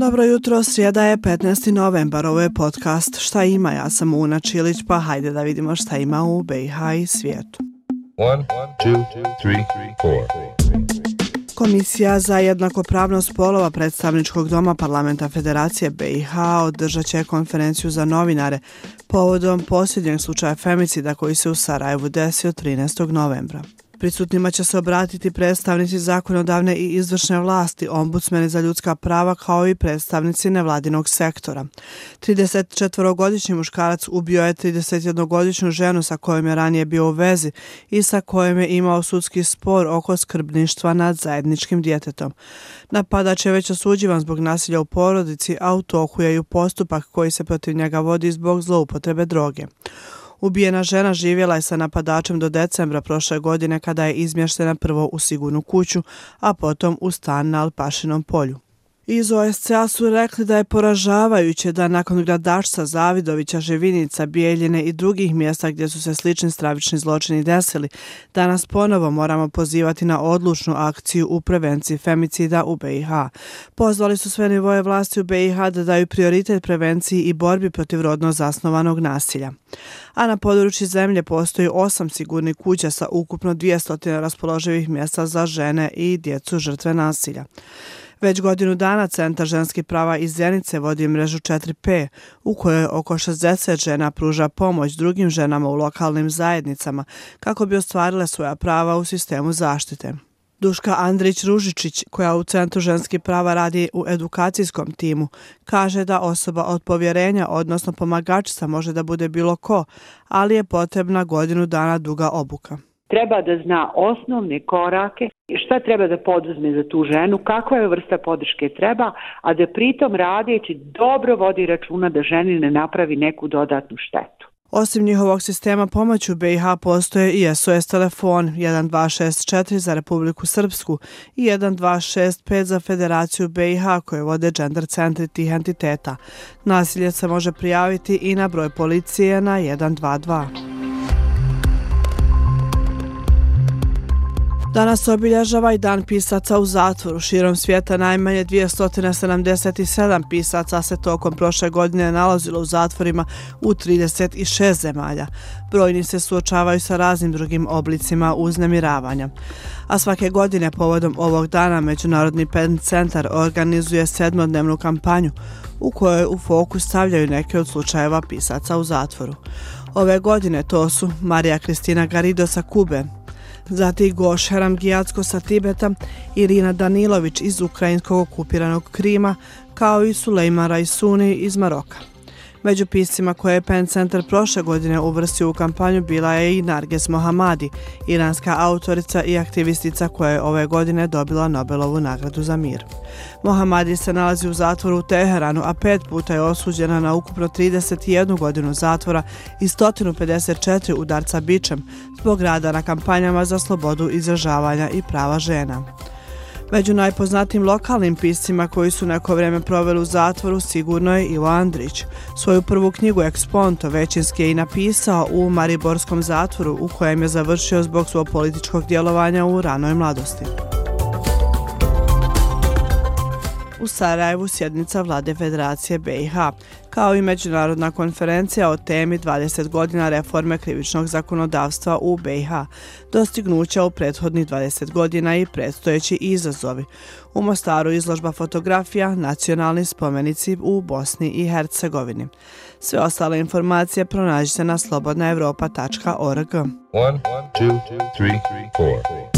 Dobro jutro, srijeda je 15. novembar, ovo je podcast Šta ima, ja sam Una Čilić, pa hajde da vidimo šta ima u BiH i svijetu. One, two, three, Komisija za jednakopravnost polova predstavničkog doma parlamenta Federacije BiH održat će konferenciju za novinare povodom posljednjeg slučaja femicida koji se u Sarajevu desio 13. novembra. Prisutnima će se obratiti predstavnici zakonodavne i izvršne vlasti, ombudsmeni za ljudska prava kao i predstavnici nevladinog sektora. 34-godišnji muškarac ubio je 31-godišnju ženu sa kojom je ranije bio u vezi i sa kojom je imao sudski spor oko skrbništva nad zajedničkim djetetom. Napadač je već osuđivan zbog nasilja u porodici, a u toku je i postupak koji se protiv njega vodi zbog zloupotrebe droge. Ubijena žena živjela je sa napadačem do decembra prošle godine kada je izmještena prvo u sigurnu kuću, a potom u stan na Alpašinom polju. Iz OSCA su rekli da je poražavajuće da nakon gradašca Zavidovića, Živinica, Bijeljine i drugih mjesta gdje su se slični stravični zločini desili, danas ponovo moramo pozivati na odlučnu akciju u prevenciji femicida u BiH. Pozvali su sve nivoje vlasti u BiH da daju prioritet prevenciji i borbi protiv rodno zasnovanog nasilja. A na području zemlje postoji osam sigurnih kuća sa ukupno 200 raspoloživih mjesta za žene i djecu žrtve nasilja. Već godinu dana Centar ženskih prava iz Zenice vodi mrežu 4P, u kojoj oko 60 žena pruža pomoć drugim ženama u lokalnim zajednicama kako bi ostvarile svoja prava u sistemu zaštite. Duška Andrić-Ružičić, koja u Centru ženskih prava radi u edukacijskom timu, kaže da osoba od povjerenja, odnosno pomagačica, može da bude bilo ko, ali je potrebna godinu dana duga obuka treba da zna osnovne korake, šta treba da poduzme za tu ženu, kakva je vrsta podrške treba, a da pritom radeći dobro vodi računa da ženi ne napravi neku dodatnu štetu. Osim njihovog sistema pomoći u BiH postoje i SOS telefon 1264 za Republiku Srpsku i 1265 za Federaciju BiH koje vode gender centri tih entiteta. Nasilje se može prijaviti i na broj policije na 122. Danas obilježava i dan pisaca u zatvoru. Širom svijeta najmanje 277 pisaca se tokom prošle godine nalazilo u zatvorima u 36 zemalja. Brojni se suočavaju sa raznim drugim oblicima uznemiravanja. A svake godine povodom ovog dana Međunarodni pen centar organizuje sedmodnevnu kampanju u kojoj u fokus stavljaju neke od slučajeva pisaca u zatvoru. Ove godine to su Marija Kristina Garido sa Kube, Zati Goš Haramgijatsko sa Tibeta, Irina Danilović iz ukrajinskog okupiranog Krima, kao i Sulejman Rajsuni iz Maroka. Među piscima koje je Pen Center prošle godine uvrstio u kampanju bila je i Narges Mohamadi, iranska autorica i aktivistica koja je ove godine dobila Nobelovu nagradu za mir. Mohamadi se nalazi u zatvoru u Teheranu, a pet puta je osuđena na ukupno 31 godinu zatvora i 154 udarca bičem zbog rada na kampanjama za slobodu izražavanja i prava žena. Među najpoznatijim lokalnim piscima koji su neko vreme proveli u zatvoru sigurno je Ivo Andrić. Svoju prvu knjigu Eksponto većinski je i napisao u Mariborskom zatvoru u kojem je završio zbog svog političkog djelovanja u ranoj mladosti u Sarajevu sjednica vlade Federacije BiH, kao i međunarodna konferencija o temi 20 godina reforme krivičnog zakonodavstva u BiH, dostignuća u prethodnih 20 godina i predstojeći izazovi. U Mostaru izložba fotografija nacionalni spomenici u Bosni i Hercegovini. Sve ostale informacije pronađite na slobodnaevropa.org. 1, 2, 3, 4.